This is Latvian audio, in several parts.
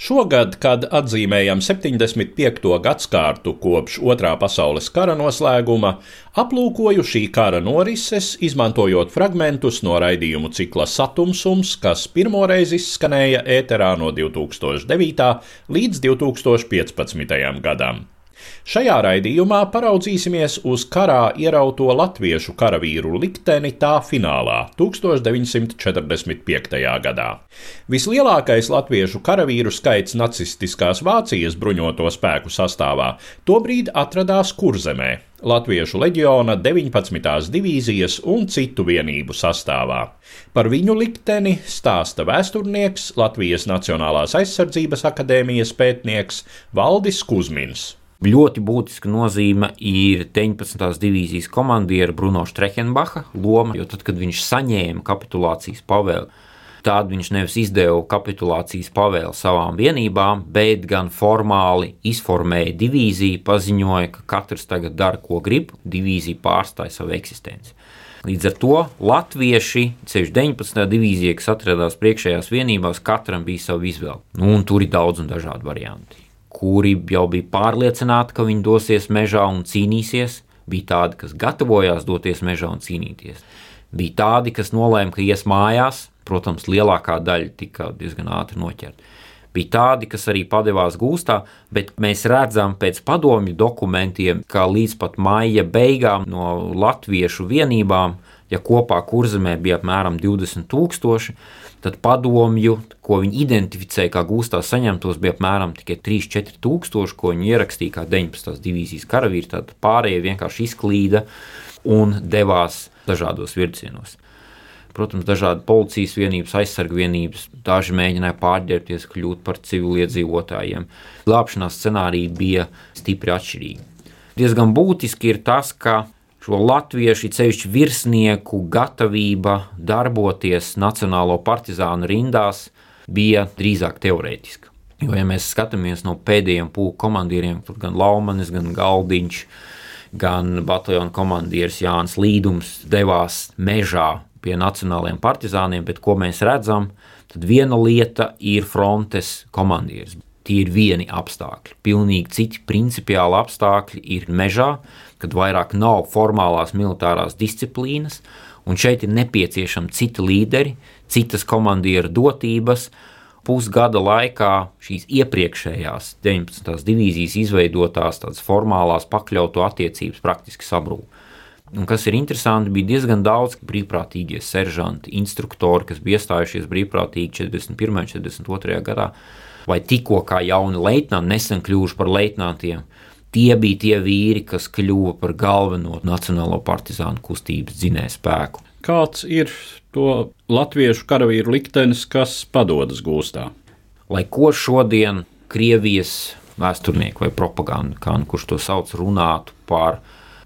Šogad, kad atzīmējam 75. gadsimtu kopš Otrā pasaules kara noslēguma, aplūkoju šī kara norises, izmantojot fragmentus no raidījumu cikla Satumsums, kas pirmoreiz izskanēja ēterā no 2009. līdz 2015. gadam. Šajā raidījumā paraudzīsimies uz karā ierauto latviešu karavīru likteni tā finālā 1945. gadā. Vislielākais latviešu karavīru skaits nacistiskās Vācijas bruņoto spēku sastāvā tobrīd atradās Kurzemē, Latviešu leģiona 19. divīzijas un citu vienību sastāvā. Par viņu likteni stāsta vēsturnieks Latvijas Nacionālās aizsardzības akadēmijas pētnieks Valdis Kusmins. Ļoti būtiska nozīme ir 19. divīzijas komandiera Bruno Strehenbacha loma, jo tad, kad viņš saņēma kapitulācijas pavēli, tad viņš nevis izdeva kapitulācijas pavēli savām vienībām, bet gan formāli izformēja divīziju, paziņoja, ka katrs tagad dara, ko grib, divīzija pārstāja savu eksistenci. Līdz ar to latvieši, ceļš 19. divīzija, kas atradās priekšējās vienībās, katram bija sava izvēle. Nu, un tur ir daudz un dažādi varianti kuri jau bija pārliecināti, ka viņi dosies mežā un cīnīsies, bija tādi, kas gatavojās doties mežā un cīnīties. Bija tādi, kas nolēma, ka ies mājās, protams, lielākā daļa tika diezgan ātri noķerta. Bija tādi, kas arī padevās gūstā, bet mēs redzam pēc padomju dokumentiem, ka līdz pat maija beigām no latviešu vienībām, ja kopā kurzemē bija apmēram 20 tūkstoši, tad padomju, ko viņi identificēja kā gūstā saņemtos, bija apmēram tikai 3-4 tūkstoši, ko viņi ierakstīja kā 19. divīzijas karavīri. Tad pārējie vienkārši izklīda un devās dažādos virzienos. Protams, dažādi policijas vienības, aizsargu vienības, daži mēģināja pārģērbties, kļūt par civiliedzīvotājiem. Glābšanās scenāriji bija stipri atšķirīgi. Diezgan būtiski ir tas, ka šo latviešu ceļu virsnieku gatavība darboties Nacionālo partizānu rindās bija drīzāk teorētiska. Jo, ja mēs skatāmies no pēdējiem pūku komandieriem, tad gan Laumanis, gan Galdiņš, gan bataljona komandieris Jānis Līdums devās mežā pie nacionālajiem partizāniem, bet ko mēs redzam, tad viena lieta ir frontes komandieris. Tie ir vieni apstākļi. Pilnīgi citi principiāli apstākļi ir mežā, kad vairāk nav formālās militārās disciplīnas, un šeit ir nepieciešami citi līderi, citas komandieru dotības. Pusgada laikā šīs iepriekšējās 19. divīzijas izveidotās formālās pakļautu attiecības praktiski sabrūk. Un kas ir interesanti, bija diezgan daudz brīvprātīgie seržanti, instruktori, kas bija iestājušies brīvprātīgi 41. un 42. gadā, vai tikko kā jauni leitnanti, nesen kļuvuši par leitnantiem tie bija tie vīri, kas kļuva par galveno nacionālo partizānu kustības dzinēju spēku. Kāds ir to latviešu karavīru liktenis, kas padodas gūstā? Lai ko šodien Krievijas vēsturnieki vai propaganda, kā nu kurš to sauc, runātu par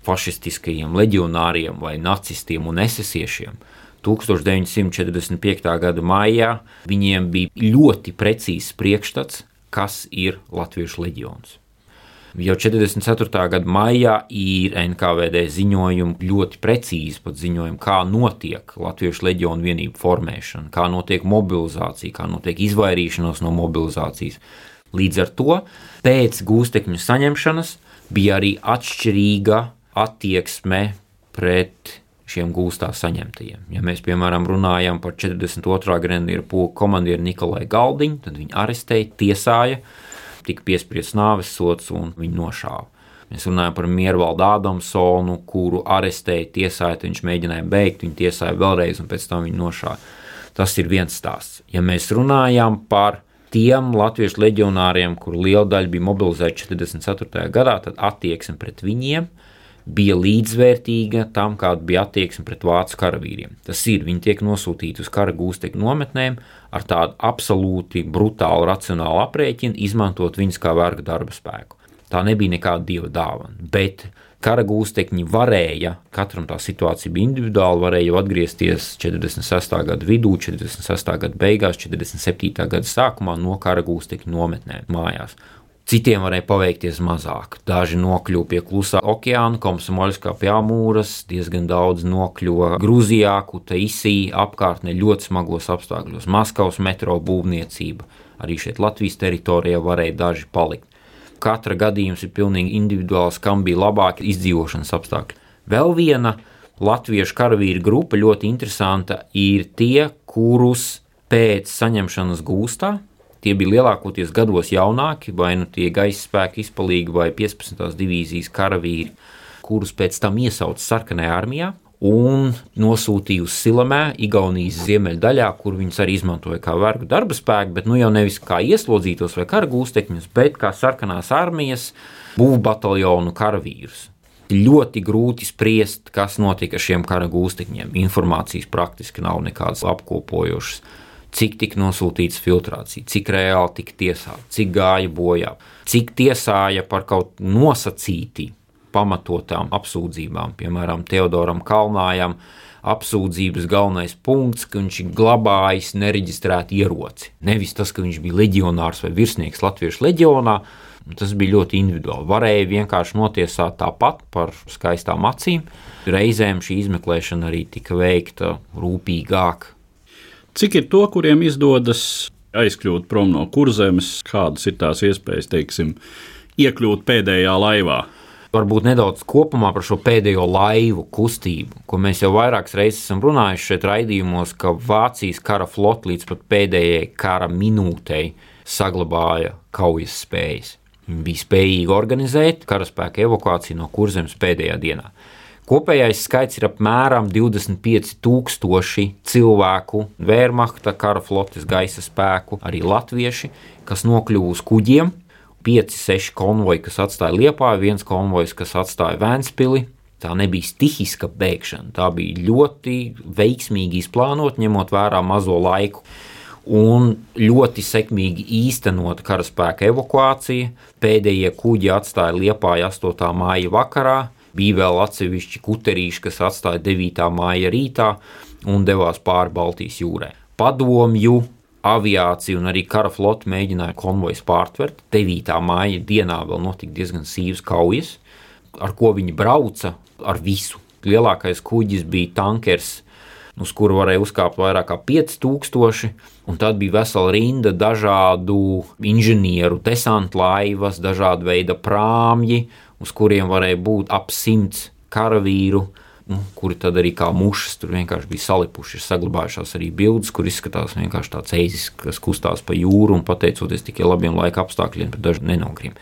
fašistiskajiem leģionāriem vai nacistiem un esesiešiem, 1945. gada maijā viņiem bija ļoti precīzs priekšstats, kas ir Latviešu leģions. Jau 44. gada maijā ir NKVD ziņojumi ļoti precīzi ziņojumi, kā notiek Latviešu leģionu vienību formēšana, kā notiek mobilizācija, kā notiek izvairīšanās no mobilizācijas. Līdz ar to pēc gūstekņu saņemšanas bija arī atšķirīga attieksme pret šiem gūstā saņemtajiem. Ja mēs, piemēram, runājam par 42. grenadieru pulku komandieru Nikolai Galdiņu, tad viņu arestēja, tiesāja, tika piespriests nāves sots un viņu nošāva. Mēs runājam par Miervaldu Ādamsonu, kuru arestēja, tiesāja, viņš mēģināja beigt, viņu tiesāja vēlreiz un pēc tam viņu nošāva. Tas ir viens stāsts. Ja mēs runājam par tiem latviešu leģionāriem, kur liela daļa bija mobilizēta 44. gadā, tad attieksme pret viņiem bija līdzvērtīga tam, kāda bija attieksme pret vācu karavīriem. Tas ir, viņi tiek nosūtīti uz kara gūstekņu nometnēm ar tādu absolūti brutālu, racionālu aprēķinu, izmantot viņus kā verga darba spēku. Tā nebija nekāda dieva dāvana. Bet kara gūstekņi varēja, katram tā situācija bija individuāla, varēja atgriezties 46. gada vidū, 46. gada beigās, 47. gada sākumā no kara gūstekņu nometnēm mājās. Citiem varēja paveikties mazāk. Daži nokļuva pie klusā okeāna, Komsomoļskā pie Amūras, diezgan daudz nokļuva Grūzijā, Kutaisī, apkārtnē ļoti smagos apstākļos. Maskavas metro būvniecība, arī šeit Latvijas teritorijā varēja daži palikt katra gadījums ir pilnīgi individuāls, kam bija labāki izdzīvošanas apstākļi. Vēl viena latviešu karavīru grupa ļoti interesanta ir tie, kurus pēc saņemšanas gūstā. Tie bija lielākoties gados jaunāki, vai nu tie gaisa spēku izpalīgi vai 15. divīzijas karavīri, kurus pēc tam iesauca sarkanajā armijā un nosūtīja uz Silamē, Igaunijas ziemeļdaļā, kur viņus arī izmantoja kā vergu darba spēku, bet nu jau nevis kā ieslodzītos vai kara gūstekņus, bet kā sarkanās armijas būvbataljonu karavīrus. Ļoti grūti spriest, kas notika ar šiem kara gūstekņiem. Informācijas praktiski nav nekādas apkopojošas. Cik tika nosūtīts filtrācija, cik reāli tika tiesāta, cik gāja bojā, cik tiesāja par kaut nosacīti pamatotām apsūdzībām. Piemēram, Teodoram Kalnājam apsūdzības galvenais punkts, ka viņš ir glabājis nereģistrētu ieroci. Nevis tas, ka viņš bija leģionārs vai virsnieks Latviešu leģionā. Tas bija ļoti individuāli. Varēja vienkārši notiesāt tāpat par skaistām acīm. Reizēm šī izmeklēšana arī tika veikta rūpīgāk. Cik ir to, kuriem izdodas aizkļūt prom no kurzemes, kādas ir tās iespējas, teiksim, iekļūt pēdējā laivā? varbūt nedaudz kopumā par šo pēdējo laivu kustību, ko mēs jau vairākas reizes esam runājuši šeit raidījumos, ka Vācijas kara flote līdz pat pēdējai kara minūtei saglabāja kaujas spējas. Viņi bija spējīgi organizēt karaspēka evakuāciju no kurzemes pēdējā dienā. Kopējais skaits ir apmēram 25,000 cilvēku, Wehrmachta, kara flotes gaisa spēku, arī latvieši, kas nokļuva uz kuģiem 5, 6 konvoji, kas atstāja Liepā, viens konvojs, kas atstāja Vēnspili. Tā nebija stihiska bēgšana, tā bija ļoti veiksmīgi izplānota, ņemot vērā mazo laiku. Un ļoti sekmīgi īstenota karaspēka evakuācija. Pēdējie kuģi atstāja Liepāju 8. māja vakarā, bija vēl atsevišķi kuterīši, kas atstāja 9. māja rītā un devās pāri Baltijas jūrai. Padomju aviācija un arī kara flote mēģināja konvojus pārtvert. 9. māja dienā vēl notika diezgan sīvas kaujas, ar ko viņi brauca ar visu. Lielākais kuģis bija tankers, uz kuru varēja uzkāpt vairāk kā 5000, un tad bija vesela rinda dažādu inženieru, desantu laivas, dažādu veidu prāmji, uz kuriem varēja būt ap simts karavīru nu, kuri tad arī kā mušas tur vienkārši bija salipuši. Ir saglabājušās arī bildes, kur izskatās vienkārši tāds eizis, kas kustās pa jūru un pateicoties tikai labiem laika apstākļiem, daži nenogriem.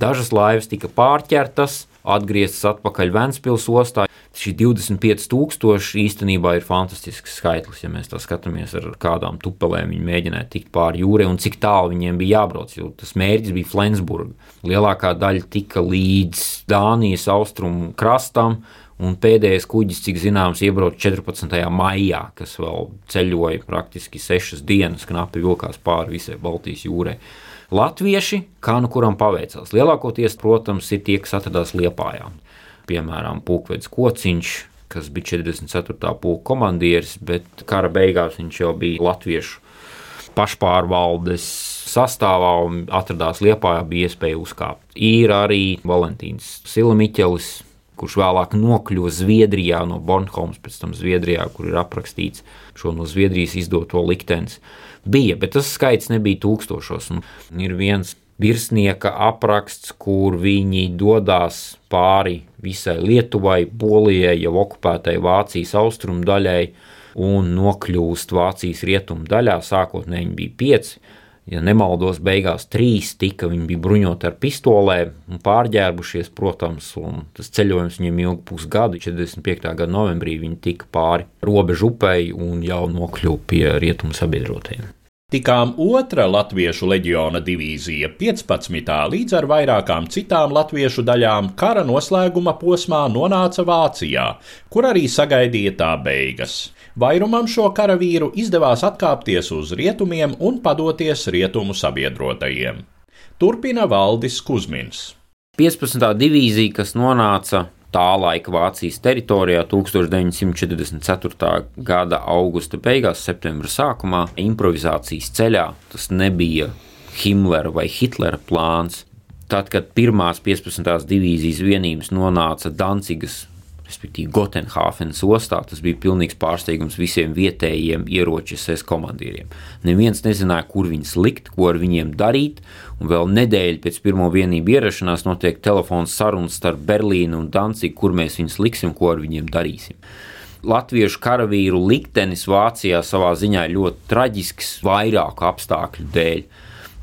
Dažas laivas tika pārķertas, atgrieztas atpakaļ Vēncpils ostā. Šī 25,000 īstenībā ir fantastisks skaitlis, ja mēs tā skatāmies, ar kādām tupelēm viņi mēģināja tikt pāri jūrai un cik tālu viņiem bija jābrauc. Jo tas mērķis bija Flensburga. Lielākā daļa tika līdz Dānijas austrumu krastam, Un pēdējais kuģis, cik zināms, iebrauca 14. maijā, kas vēl ceļoja praktiski sešas dienas, knapi vilkās pāri visai Baltijas jūrai. Latvieši, kā nu kuram paveicās, lielākoties, protams, ir tie, kas atradās Liepājā. Piemēram, Pūkvedis Kociņš, kas bija 44. pulka komandieris, bet kara beigās viņš jau bija latviešu pašpārvaldes sastāvā un atradās Liepājā, bija iespēja uzkāpt. Ir arī Valentīns Silamiķelis, kurš vēlāk nokļuva Zviedrijā no Bornholmas, pēc tam Zviedrijā, kur ir aprakstīts šo no Zviedrijas izdoto liktenis. Bija, bet tas skaits nebija tūkstošos. Un ir viens virsnieka apraksts, kur viņi dodas pāri visai Lietuvai, Polijai, jau okupētai Vācijas austrumu daļai un nokļūst Vācijas rietumu daļā. Sākotnēji viņi bija pieci, Ja nemaldos, beigās trīs tika, viņi bija bruņoti ar pistolēm un pārģērbušies, protams, un tas ceļojums viņiem ilga pusgadu. 45. gada novembrī viņi tika pāri robežu upei un jau nokļuva pie rietumu sabiedrotajiem. Tikām otra latviešu leģiona divīzija 15. līdz ar vairākām citām latviešu daļām kara noslēguma posmā nonāca Vācijā, kur arī sagaidīja tā beigas. Vairumam šo karavīru izdevās atkāpties uz rietumiem un padoties rietumu sabiedrotajiem. Turpina Valdis Kusmins. 15. divīzija, kas nonāca tā laika Vācijas teritorijā 1944. gada augusta beigās, septembra sākumā, improvizācijas ceļā. Tas nebija Himmlera vai Hitlera plāns. Tad, kad pirmās 15. divīzijas vienības nonāca Dancigas respektīvi Gotenhāfenes ostā. Tas bija pilnīgs pārsteigums visiem vietējiem ieroču komandieriem. Neviens nezināja, kur viņus likt, ko ar viņiem darīt, un vēl nedēļa pēc pirmo vienību ierašanās notiek telefons sarunas starp Berlīnu un Dancigu, kur mēs viņus liksim, ko ar viņiem darīsim. Latviešu karavīru liktenis Vācijā savā ziņā ļoti traģisks vairāku apstākļu dēļ.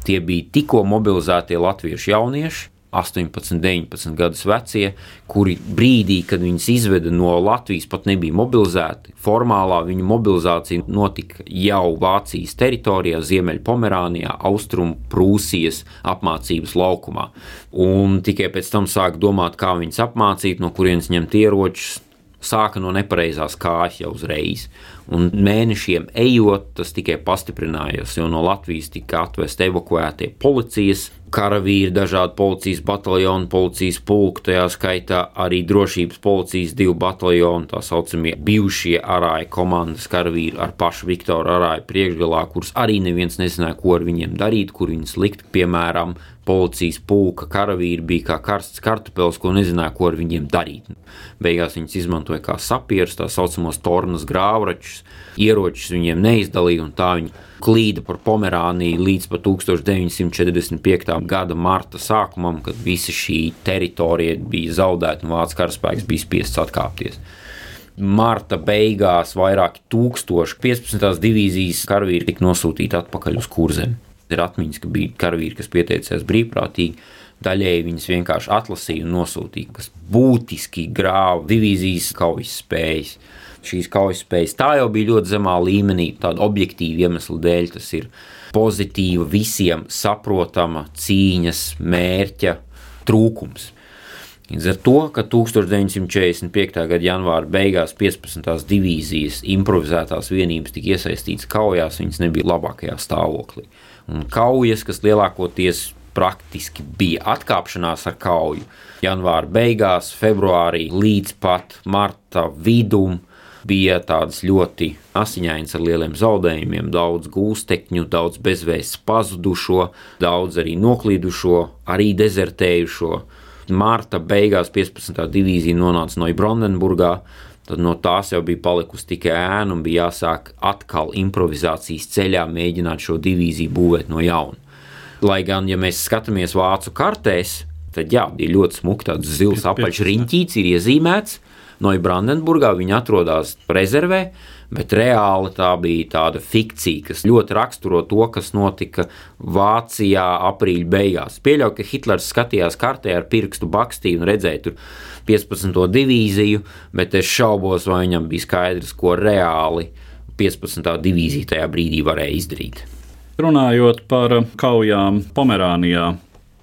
Tie bija tikko mobilizētie latviešu jaunieši, 18, 19 gadus vecie, kuri brīdī, kad viņus izveda no Latvijas, pat nebija mobilizēti. Formālā viņu mobilizācija notika jau Vācijas teritorijā, Ziemeļpomerānijā, Austrum Prūsijas apmācības laukumā. Un tikai pēc tam sāk domāt, kā viņus apmācīt, no kurienes ņemt ieročus. Sāka no nepareizās kājas jau uzreiz. Un mēnešiem ejot, tas tikai pastiprinājās, jo no Latvijas tika atvesti evakuētie policijas karavīri, dažādi policijas bataljoni, policijas pulki, tajā skaitā arī drošības policijas divu bataljonu, tā saucamie bijušie arāja komandas karavīri ar pašu Viktoru arāju priekšgalā, kurus arī neviens nezināja, ko ar viņiem darīt, kur viņus likt, piemēram, policijas pulka karavīri bija kā karsts kartupēlis, ko nezināja, ko ar viņiem darīt. Beigās viņus izmantoja kā sapierus, tā saucamos tornas grāvračus, ieročus viņiem neizdalīja, un tā viņi klīda par Pomerāniju līdz pat 1945. gada marta sākumam, kad visa šī teritorija bija zaudēta un Vācijas karaspēks bija spiests atkāpties marta beigās vairāki tūkstoši 15. divīzijas karavīri tika nosūtīti atpakaļ uz kurzem. Ir atmiņas, ka bija karavīri, kas pieteicās brīvprātīgi, daļēji viņas vienkārši atlasīja un nosūtīja, kas būtiski grāva divīzijas kaujas spējas šīs kaujas spējas. Tā jau bija ļoti zemā līmenī, tāda objektīva iemesla dēļ. Tas ir pozitīva, visiem saprotama cīņas mērķa trūkums. Līdz ar to, ka 1945. gada janvāra beigās 15. divīzijas improvizētās vienības tika iesaistītas kaujās, viņas nebija labākajā stāvoklī. Un kaujas, kas lielākoties praktiski bija atkāpšanās ar kauju, janvāra beigās, februārī līdz pat marta vidum, bija tādas ļoti asiņainas ar lieliem zaudējumiem, daudz gūstekņu, daudz bezvēsts pazudušo, daudz arī noklīdušo, arī dezertējušo. Marta beigās 15. divīzija nonāca no Brandenburgā, tad no tās jau bija palikusi tikai ēna un bija jāsāk atkal improvizācijas ceļā mēģināt šo divīziju būvēt no jauna. Lai gan, ja mēs skatāmies vācu kartēs, tad jā, bija ļoti smuki tāds zils apaļš riņķīts, ir iezīmēts, Neubrandenburgā, viņi atrodas rezervē, bet reāli tā bija tāda fikcija, kas ļoti raksturo to, kas notika Vācijā aprīļa beigās. Pieļauju, ka Hitlers skatījās kartē ar pirkstu bakstīju un redzēja tur 15. divīziju, bet es šaubos, vai viņam bija skaidrs, ko reāli 15. divīzija tajā brīdī varēja izdarīt. Runājot par kaujām Pomerānijā,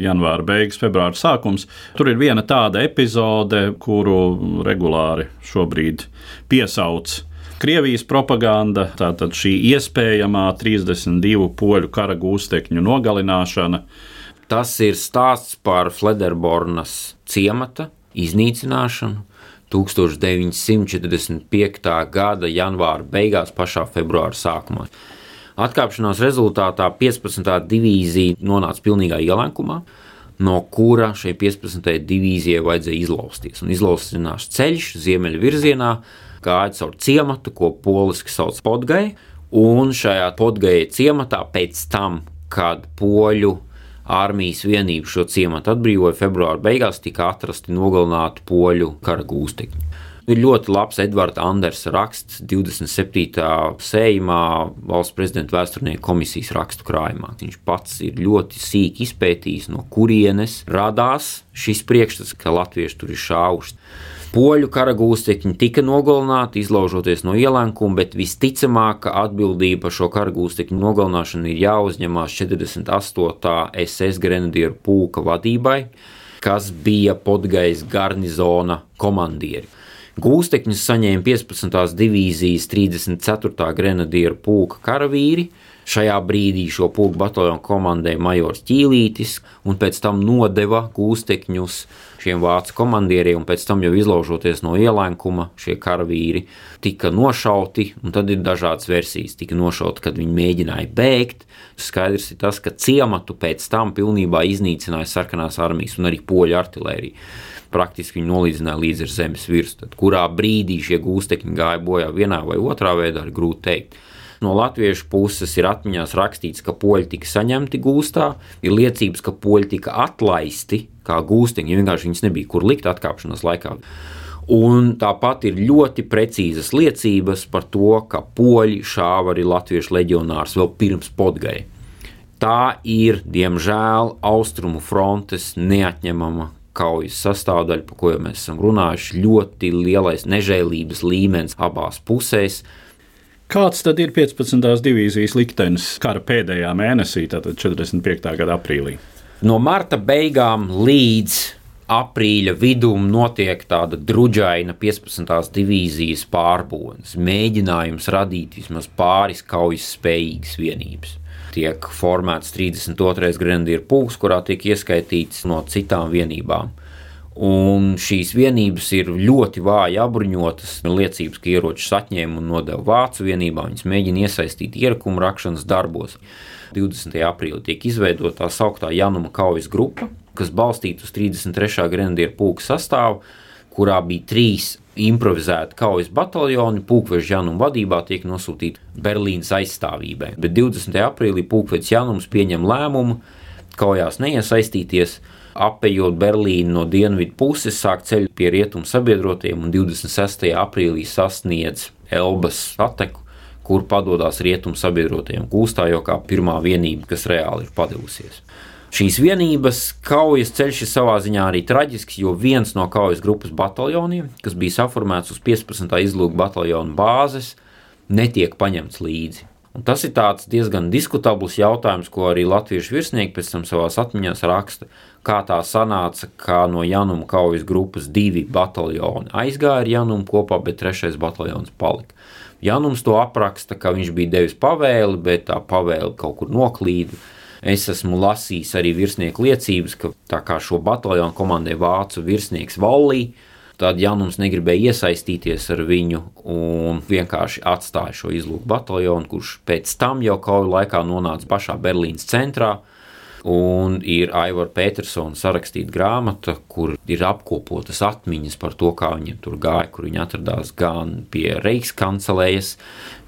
janvāra beigas, februāra sākums. Tur ir viena tāda epizode, kuru regulāri šobrīd piesauc. Krievijas propaganda, tātad šī iespējamā 32 poļu kara gūstekņu nogalināšana. Tas ir stāsts par Flederbornas ciemata iznīcināšanu 1945. gada janvāra beigās, pašā februāra sākumā. Atkāpšanās rezultātā 15. divīzija nonāca pilnīgā ielenkumā, no kura šai 15. divīzijai vajadzēja izlausties. Un izlausties ceļš ziemeļu virzienā gāja caur ciematu, ko poliski sauc Podgai, un šajā Podgai ciematā pēc tam, kad poļu armijas vienība šo ciematu atbrīvoja februāra beigās, tika atrasti nogalināti poļu kara gūstekņi. Ir ļoti labs Edvards Andersa raksts 27. sējumā valsts prezidenta vēsturnieku komisijas rakstu krājumā. Viņš pats ir ļoti sīki izpētījis, no kurienes radās šis priekšstats, ka latvieši tur ir šāvuši. Poļu karagūstekņi tika nogalināti, izlaužoties no ielēkuma, bet visticamāk, ka atbildība par šo karagūstekņu nogalināšanu ir jāuzņemās 48. SS grenadieru pulka vadībai, kas bija Podgais garnizona komandieri. Gūstekņus saņēma 15. divīzijas 34. grenadieru pulka karavīri. Šajā brīdī šo pulku bataljonu komandēja Majors Ķīlītis, un pēc tam nodeva gūstekņus šiem vācu komandieriem, un pēc tam jau izlaužoties no ielēkuma, šie karavīri tika nošauti, un tad ir dažādas versijas. Tika nošauti, kad viņi mēģināja bēgt. Skaidrs ir tas, ka ciematu pēc tam pilnībā iznīcināja sarkanās armijas un arī poļu artilērija praktiski viņi nolīdzināja līdz zemes virsmu. Kurā brīdī šie gūstekņi gāja bojā vienā vai otrā veidā, ir grūti pateikt. No latviešu puses ir atmiņās rakstīts, ka poļi tika saņemti gūstā, ir liecības, ka poļi tika atlaisti kā gūsteņi, vienkārši viņas nebija kur likt atkāpšanās laikā. Un tāpat ir ļoti precīzas liecības par to, ka poļi šāva arī latviešu leģionārus vēl pirms podgai. Tā ir, diemžēl, austrumu frontes neatņemama kaujas sastāvdaļa, par ko jau mēs esam runājuši, ļoti lielais nežēlības līmenis abās pusēs. Kāds tad ir 15. divīzijas liktenis kara pēdējā mēnesī, tātad 45. gada aprīlī? No marta beigām līdz aprīļa vidum notiek tāda druģaina 15. divīzijas pārbūves, mēģinājums radīt vismaz pāris kaujas spējīgas vienības tiek formēts 32. grenadieru pulks, kurā tiek ieskaitīts no citām vienībām. Un šīs vienības ir ļoti vāji apbruņotas. Liecības, ka ieročus atņēma un nodeva vācu vienībām. Viņas mēģina iesaistīt ierakuma rakšanas darbos. 20. aprīlī tiek izveidota tā sauktā Januma kaujas grupa, kas balstīta uz 33. grenadieru pulka sastāvu, kurā bija trīs improvizēti kaujas bataljoni, Pūkveža Januma vadībā tiek nosūtīti Berlīnas aizstāvībai. Bet 20. aprīlī Pūkveža Janums pieņem lēmumu kaujās neiesaistīties, apējot Berlīnu no dienvidu puses, sāk ceļu pie rietumu sabiedrotiem un 26. aprīlī sasniedz Elbas sateku, kur padodas rietumu sabiedrotiem Kūstā jau kā pirmā vienība, kas reāli ir padevusies. Šīs vienības kaujas ceļš ir savā ziņā arī traģisks, jo viens no kaujas grupas bataljoniem, kas bija saformēts uz 15. izlūku bataljonu bāzes, netiek paņemts līdzi. Un tas ir diezgan diskutabls jautājums, ko arī latviešu virsnieki pēc tam savā atmiņā raksta. Kā tā sanāca, ka no Januma kaujas grupas divi bataljoni aizgāja ar Janumu kopā, bet trešais bataljons palika. Janums to apraksta, ka viņš bija devis pavēli, bet tā pavēle kaut kur noklīda Es esmu lasījis arī virsnieku liecības, ka tā kā šo bataljonu komandē vācu virsnieks Vallī, tad Janums negribēja iesaistīties ar viņu un vienkārši atstāja šo izlūku bataljonu, kurš pēc tam jau kauju laikā nonāca pašā Berlīnas centrā Un ir Aivara Petersona sarakstīta grāmata, kur ir apkopotas atmiņas par to, kā viņiem tur gāja, kur viņi atradās gan pie Reichskancelējas,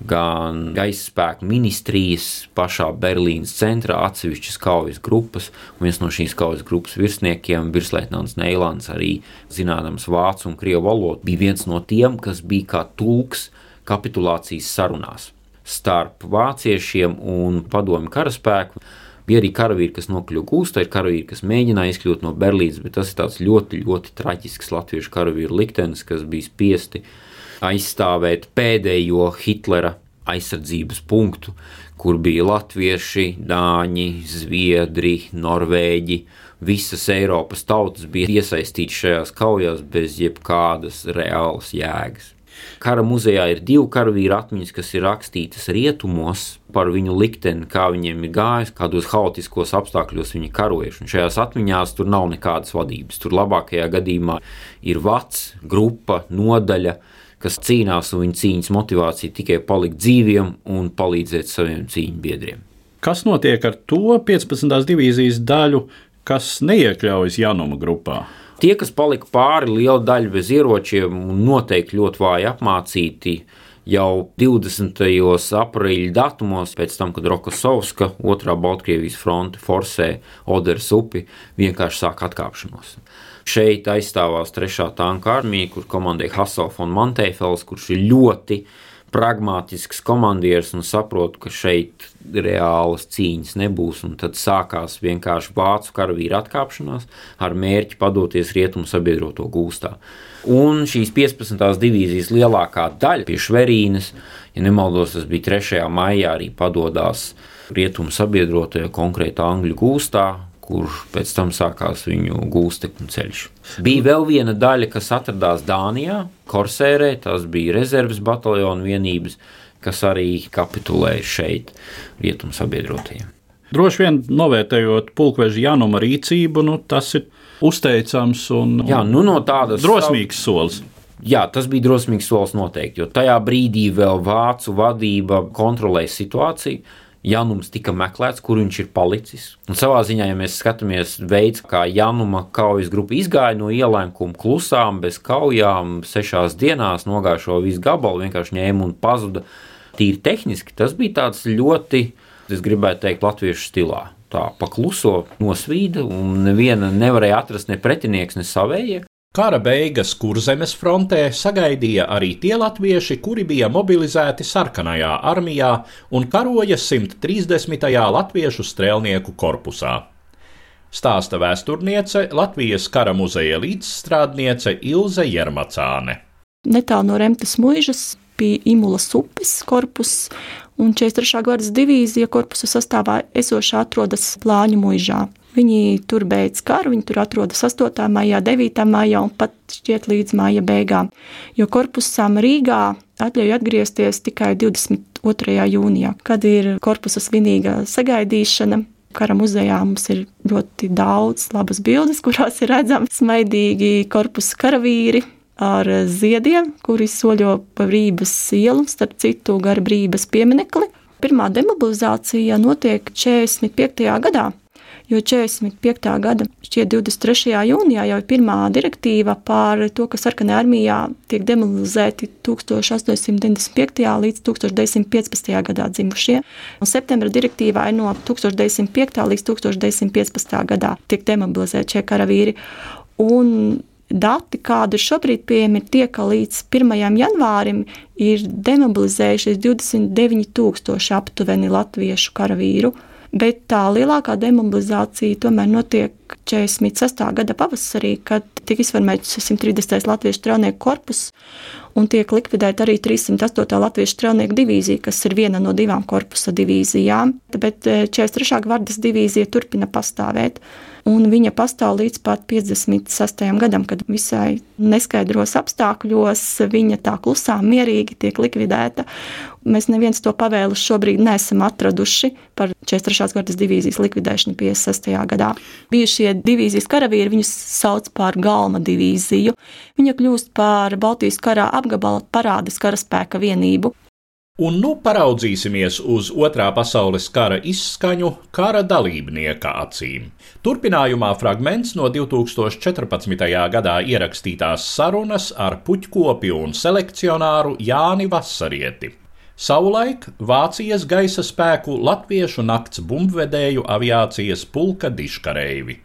gan gaisa spēku ministrijas pašā Berlīnas centrā, atsevišķas kaujas grupas. Un viens no šīs kaujas grupas virsniekiem, virsleitnants Neilants, arī zinādams vācu un krievu valodu, bija viens no tiem, kas bija kā tulks kapitulācijas sarunās starp vāciešiem un padomju karaspēku. Bija arī karavīri, kas nokļuva gūstā, ir karavīri, kas mēģināja izkļūt no Berlīnas, bet tas ir ļoti, ļoti traģisks latviešu karavīru liktenis, kas bija spiesti aizstāvēt pēdējo Hitlera aizsardzības punktu, kur bija latvieši, dāņi, zviedri, norvēģi. Visas Eiropas tautas bija iesaistītas šajās kaujās bez jebkādas reālas jēgas. Kara muzejā ir divi karavīru atmiņas, kas ir rakstītas rietumos par viņu likteni, kā viņiem ir gājis, kādos haotiskos apstākļos viņi karojuši. Un šajās atmiņās tur nav nekādas vadības. Tur labākajā gadījumā ir vats, grupa, nodaļa, kas cīnās, un viņa cīņas motivācija tikai palikt dzīviem un palīdzēt saviem cīņu biedriem. Kas notiek ar to 15. divīzijas daļu, kas neiekļaujas Januma grupā? Tie, kas palika pāri, liela daļa bez ieročiem un noteikti ļoti vāji apmācīti, jau 20. aprīļa datumos, pēc tam, kad Rokosovska, otrā Baltkrievijas fronte, forsē Oderas upi, vienkārši sāk atkāpšanos. Šeit aizstāvās trešā tanka armija, kur komandēja Hasels un Mantēfels, kurš ir ļoti pragmatisks komandieris un saprot, ka šeit reālas cīņas nebūs. Tad sākās vienkārši vācu karavīru atkāpšanās ar mērķi padoties rietumu sabiedroto gūstā. Un šīs 15. divīzijas lielākā daļa pie Šverīnas, ja nemaldos, tas bija 3. maijā, arī padodas rietumu sabiedrotajā konkrētā angļu gūstā, kur pēc tam sākās viņu gūstekņu ceļš. Bija vēl viena daļa, kas atradās Dānijā, Korsērē, tas bija rezerves bataljona vienības, kas arī kapitulēja šeit, rietumu sabiedrotajiem. Droši vien novērtējot pulkveža Januma rīcību, nu, tas ir uzteicams un Jā, nu no tādas drosmīgs solis. Jā, tas bija drosmīgs solis noteikti, jo tajā brīdī vēl vācu vadība kontrolēja situāciju. Janums tika meklēts, kur viņš ir palicis. Un savā ziņā, ja mēs skatāmies veids, kā Januma kaujas grupa izgāja no ielām, klusām, bez kaujām, sešās dienās nogāja šo visu gabalu, vienkārši ņēma un pazuda. Tīri tehniski tas bija tāds ļoti, es gribētu teikt, latviešu stilā. Tā pakluso nosvīda, un neviena nevarēja atrast ne pretinieks, ne savējie. Kara beigas kurzemes frontē sagaidīja arī tie latvieši, kuri bija mobilizēti sarkanajā armijā un karoja 130. latviešu strēlnieku korpusā. Stāsta vēsturniece Latvijas kara muzeja līdzstrādniece Ilze Jermacāne. Netālu no Remtes muižas bija Imulas upes korpus, un 43. gadas divīzija korpusa sastāvā esošā atrodas Plāņu muižā. Viņi tur beidz karu, viņi tur atrodas 8. maijā, 9. maijā un pat šķiet līdz māja beigām. Jo korpusam Rīgā atļauj atgriezties tikai 22. jūnijā, kad ir korpusa svinīga sagaidīšana. Kara muzejā mums ir ļoti daudz labas bildes, kurās ir redzami smaidīgi korpusa karavīri, ar ziediem, kuri soļo pa brīvības ielu, starp citu, gar brīvības pieminekli. Pirmā demobilizācija notiek 45. gadā jo 45. gada šķiet 23. jūnijā jau ir pirmā direktīva par to, ka sarkanā armijā tiek demobilizēti 1895. līdz 1915. gadā dzimušie. Un septembra direktīvā ir no 1905. līdz 1915. gadā tiek demobilizēti šie karavīri. Un dati, kādi ir šobrīd pieejami, ir tie, ka līdz 1. janvārim ir demobilizējušies 29,000 aptuveni latviešu karavīru bet tā lielākā demobilizācija tomēr notiek 46. gada pavasarī, kad tika izformēts 130. latviešu strādnieku korpus un tiek likvidēta arī 308. latviešu strādnieku divīzija, kas ir viena no divām korpusa divīzijām, bet 43. Eh, gvardas divīzija turpina pastāvēt un viņa pastāv līdz pat 56. gadam, kad visai neskaidros apstākļos viņa tā klusām, mierīgi tiek likvidēta. Mēs neviens to pavēlu šobrīd neesam atraduši par 43. gadas divīzijas likvidēšanu 56. gadā. Bijušie divīzijas karavīri viņus sauc par galma divīziju. Viņa kļūst par Baltijas karā apgabala parādes karaspēka vienību. Un nu paraudzīsimies uz Otrā pasaules kara izskaņu kara dalībnieka acīm. Turpinājumā fragments no 2014. gadā ierakstītās sarunas ar puķkopi un selekcionāru Jāni Vasarieti. Savulaik Vācijas gaisa spēku latviešu nakts bumbvedēju aviācijas pulka diškareivi.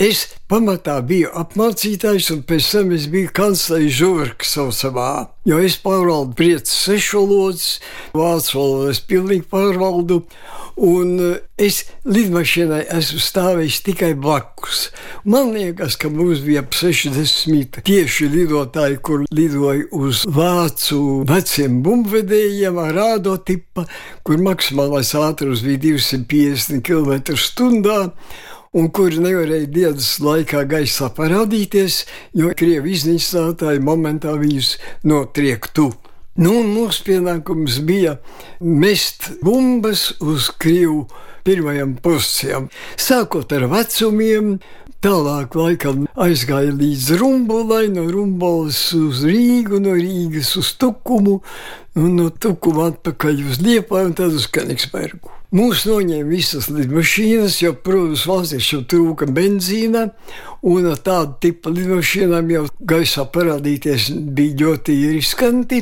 Es pamatā biju apmācītājs, un pēc tam es biju kanclers žurks saucamā. Jo es pārvaldu priecas sešu valodas, vācu valodu es pilnīgi pārvaldu, un eh, es lidmašīnai esmu stāvējis tikai blakus. Man liekas, ka mums bija ap 60 tieši lidotāji, kur lidoja uz vācu veciem bumbvedējiem ar rādo tipa, kur maksimālais ātrums bija 250 km/h un kuri nevarēja dienas laikā gaisā parādīties, jo krievi iznīcinātāji momentā viņus notriektu. Nu, mūsu pienākums bija mest bumbas uz Krievu pirmajām pozīcijām. Sākot ar vecumiem, tālāk laikam aizgāja līdz Rumbulai, no Rumbulas uz Rīgu, no Rīgas uz Tukumu, un no Tukuma atpakaļ uz Liepāju un tad uz Kenigsbergu. Mūs noņēma visas lidmašīnas, jo, protams, valstiešiem trūka benzīna, un ar tādu tipu lidmašīnām jau gaisā parādīties bija ļoti riskanti,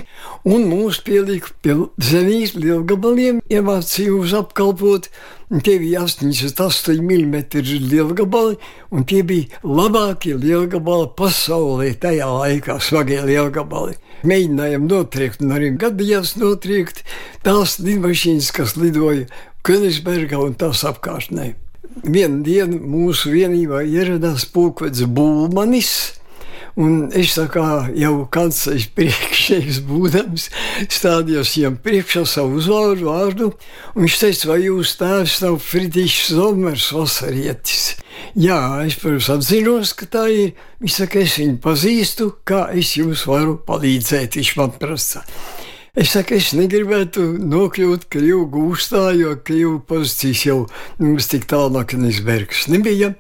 un mūs pielika pie zemīs lielgabaliem, iemācīja uz apkalpot, un tie bija 88 mm lielgabali, un tie bija labākie lielgabali pasaulē tajā laikā, smagie lielgabali. Mēģinājām notriekt, un arī gadījās notriekt tās lidmašīnas, kas lidoja Königsbergā un tās apkārtnē. Vienu dienu mūsu vienībā ieradās pulkvedis Bulmanis. Un es kā jau kanclers priekšnieks būdams, stādījos viņam priekšā savu uzvārdu vārdu, un viņš teica, vai jūs tēvs nav Friedrichs Zomers vasarietis? Jā, es, protams, atzinos, ka tā ir. Viņš saka, es viņu pazīstu, kā es jums varu palīdzēt, viņš man prasa. Es saku, es negribētu nokļūt Krievijas gūstā, jo Krievijas pozīcijas jau mums tik tālu no Knisbergas nebija.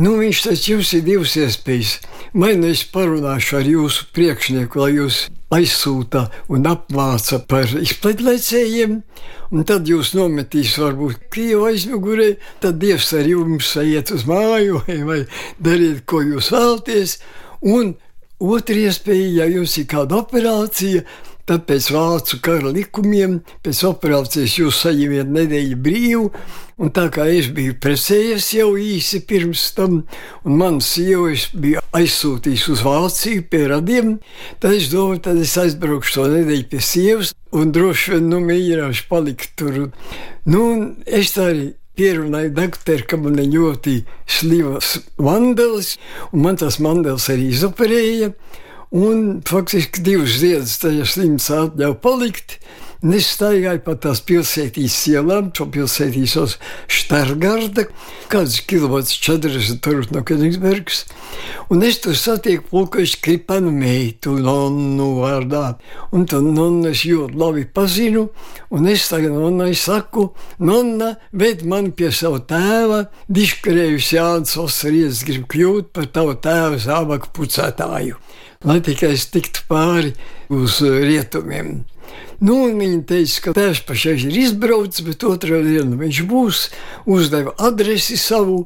Nu, viņš teica, jums ir divas iespējas. Vai nu es parunāšu ar jūsu priekšnieku, lai jūs aizsūta un apmāca par izpletlecējiem, un tad jūs nometīs varbūt Krievu aizmugurē, tad Dievs ar jums iet uz māju vai, dariet, ko jūs vēlaties. Un otra iespēja, ja jums ir kāda operācija, Tad pēc vācu kara likumiem, pēc operācijas jūs saņemiet nedēļu brīvu, un tā kā es biju precējies jau īsi pirms tam, un mans sievas bija aizsūtījis uz Vāciju pie radiem, tad es domāju, tad es aizbraukšu to nedēļu pie sievas, un droši vien, nu, mēģināšu palikt tur. Nu, es tā arī pierunāju doktoru, ka man ļoti slivas mandels, un man tas mandels arī izoperēja. Un faktiski divas dienas tajā slimnīcā atļauj palikt. Un es staigāju pa tās pilsētīs ielām, šo pilsētīs uz Štargarda, kāds kilometrs 40 tur no Kenigsbergas. Un es tur satieku pulkošu kripanu meitu, nonnu vārdā. Un to nonnu es ļoti labi pazinu, un es tagad nonnai saku, nonna, ved man pie savu tēva, diškarējus Jānis Osaries grib kļūt par tavu tēvu zābaku pucētāju lai tikai es tiktu pāri uz uh, rietumiem. Nu, viņa teica, ka tēvs pašais ir izbraucis, bet otrā dienā viņš būs, uzdeva adresi savu.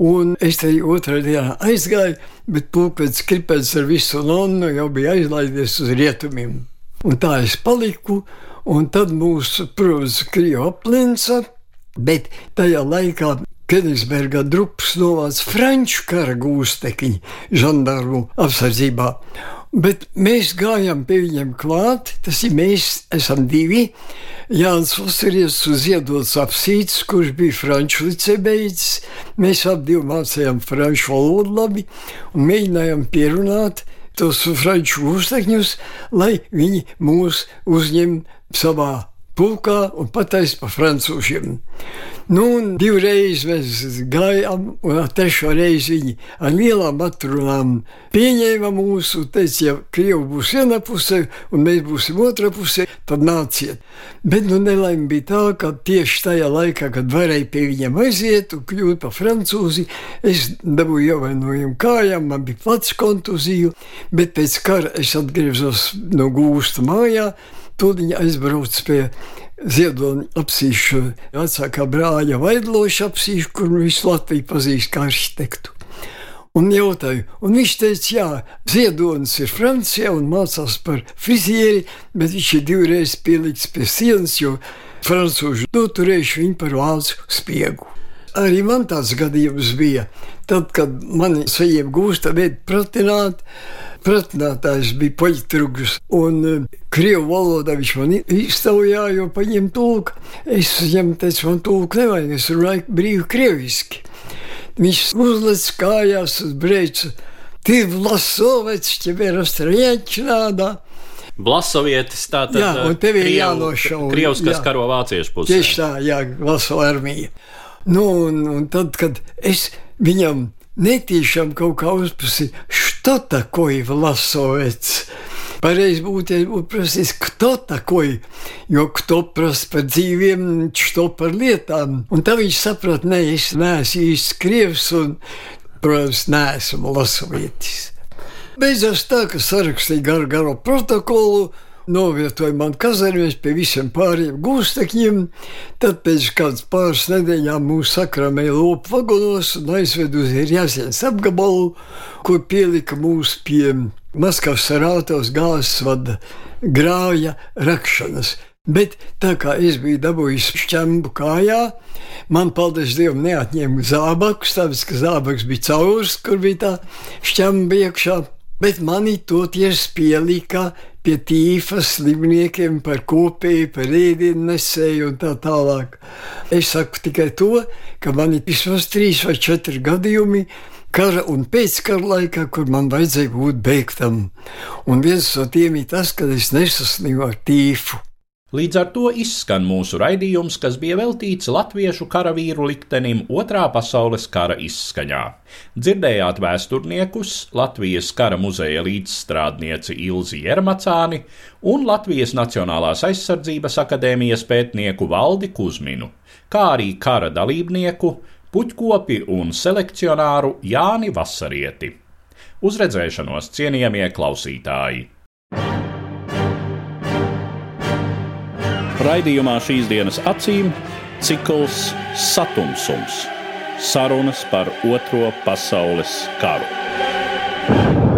Un es te otrā dienā aizgāju, bet pulkvedis kripēts ar visu nonu jau bija aizlaidies uz rietumiem. Un tā es paliku, un tad mūsu, protams, Krievu aplinca, bet tajā laikā Kenigsbergā drupas novāca franču kara gūstekņi žandarmu apsardzībā. Bet mēs gājām pie viņiem klāt, tas ir mēs, esam divi. Jānis Foseries uz iedodas apsīts, kurš bija franču licebeidzis. Mēs abi mācījām franču valodu labi un mēģinājām pierunāt tos franču gūstekņus, lai viņi mūs uzņem savā pulkā un pataisa par francūžiem. Nu, divreiz mēs gājām, un trešo reizi viņi ar lielām atrunām pieņēma mūsu, teica, ja Krievi būs viena pusē, un mēs būsim otrā pusē, tad nāciet. Bet nu nelaime bija tā, ka tieši tajā laikā, kad varēja pie viņiem aiziet un kļūt par francūzi, es dabūju ievainojumu kājām, man bija plats kontuziju, bet pēc kara es atgriezos no gūsta mājā, tūdiņ aizbraucu pie Ziedoņa apsīšu vecākā brāļa Vaidloša apsīšu, kur visu Latviju pazīst kā arhitektu. Un jautāju, un viņš teica, jā, Ziedonis ir Francijā un mācās par frizieri, bet viņš ir divreiz pielikts pie sienas, jo francūži noturējuši viņu par vācu spiegu. Arī man tāds gadījums bija. Tad, kad man saņēma gūsta veidu pratināt, pratinātājs bija poļtrugs, un eh, krievu valodā viņš man iztaujā, jo paņem tulku. Es viņam teicu, man tulku nevajag, es runāju brīvi krieviski. Viņš uzlec kājās uz brēcu. Ты Vlasovets, тебе расстрелять надо. Blasovietis tā tad jā, un tev ir jānošauj. Krievs, kas jā. karo vāciešu pusē. Tieši tā, jā, Vlaso armija. Nu, un, un tad, kad es viņam netīšām kaut kā uzprasīju, что такое Vlasovets? Pareizi būtu, ja būtu prasījis, kto такой, jo kto prasa par dzīviem, što par lietām. Un tā viņš saprot, ne, es neesmu īsts krievs un, protams, neesmu lasovietis. Beidzās tā, ka sarakstīja garu, garu protokolu, novietoja man kazarmēs pie visiem pāriem gūstekņiem. Tad pēc kādas pāris nedēļām mūs sakramēja lopu vagonos un aizved uz Jāsienas apgabalu, kur pielika mūs pie Maskavas sarātos gāzes vada grāja rakšanas. Bet tā kā es biju dabūjis šķembu kājā, man, paldies Dievam, neatņēma zābakus, tāpēc, ka zābaks bija caurs, kur bija tā šķemba iekšā. Bet mani toties pielika pie tīfa slimniekiem par kopēju, par ēdienu nesēju un tā tālāk. Es saku tikai to, ka man ir vismaz trīs vai četri gadījumi, kara un pēckara laikā, kur man vajadzēja būt beigtam. Un viens no tiem ir tas, kad es nesaslimu ar tīfu. Līdz ar to izskan mūsu raidījums, kas bija veltīts latviešu karavīru liktenim Otrā pasaules kara izskaņā. Dzirdējāt vēsturniekus, Latvijas kara muzeja līdzstrādnieci Ilzi Jermacāni un Latvijas Nacionālās aizsardzības akadēmijas pētnieku Valdi Kuzminu, kā arī kara dalībnieku, puķkopi un selekcionāru Jāni Vasarieti. Uz redzēšanos, cienījamie klausītāji! Raidījumā šīs dienas acīm cikls Satums - sarunas par Otro pasaules karu.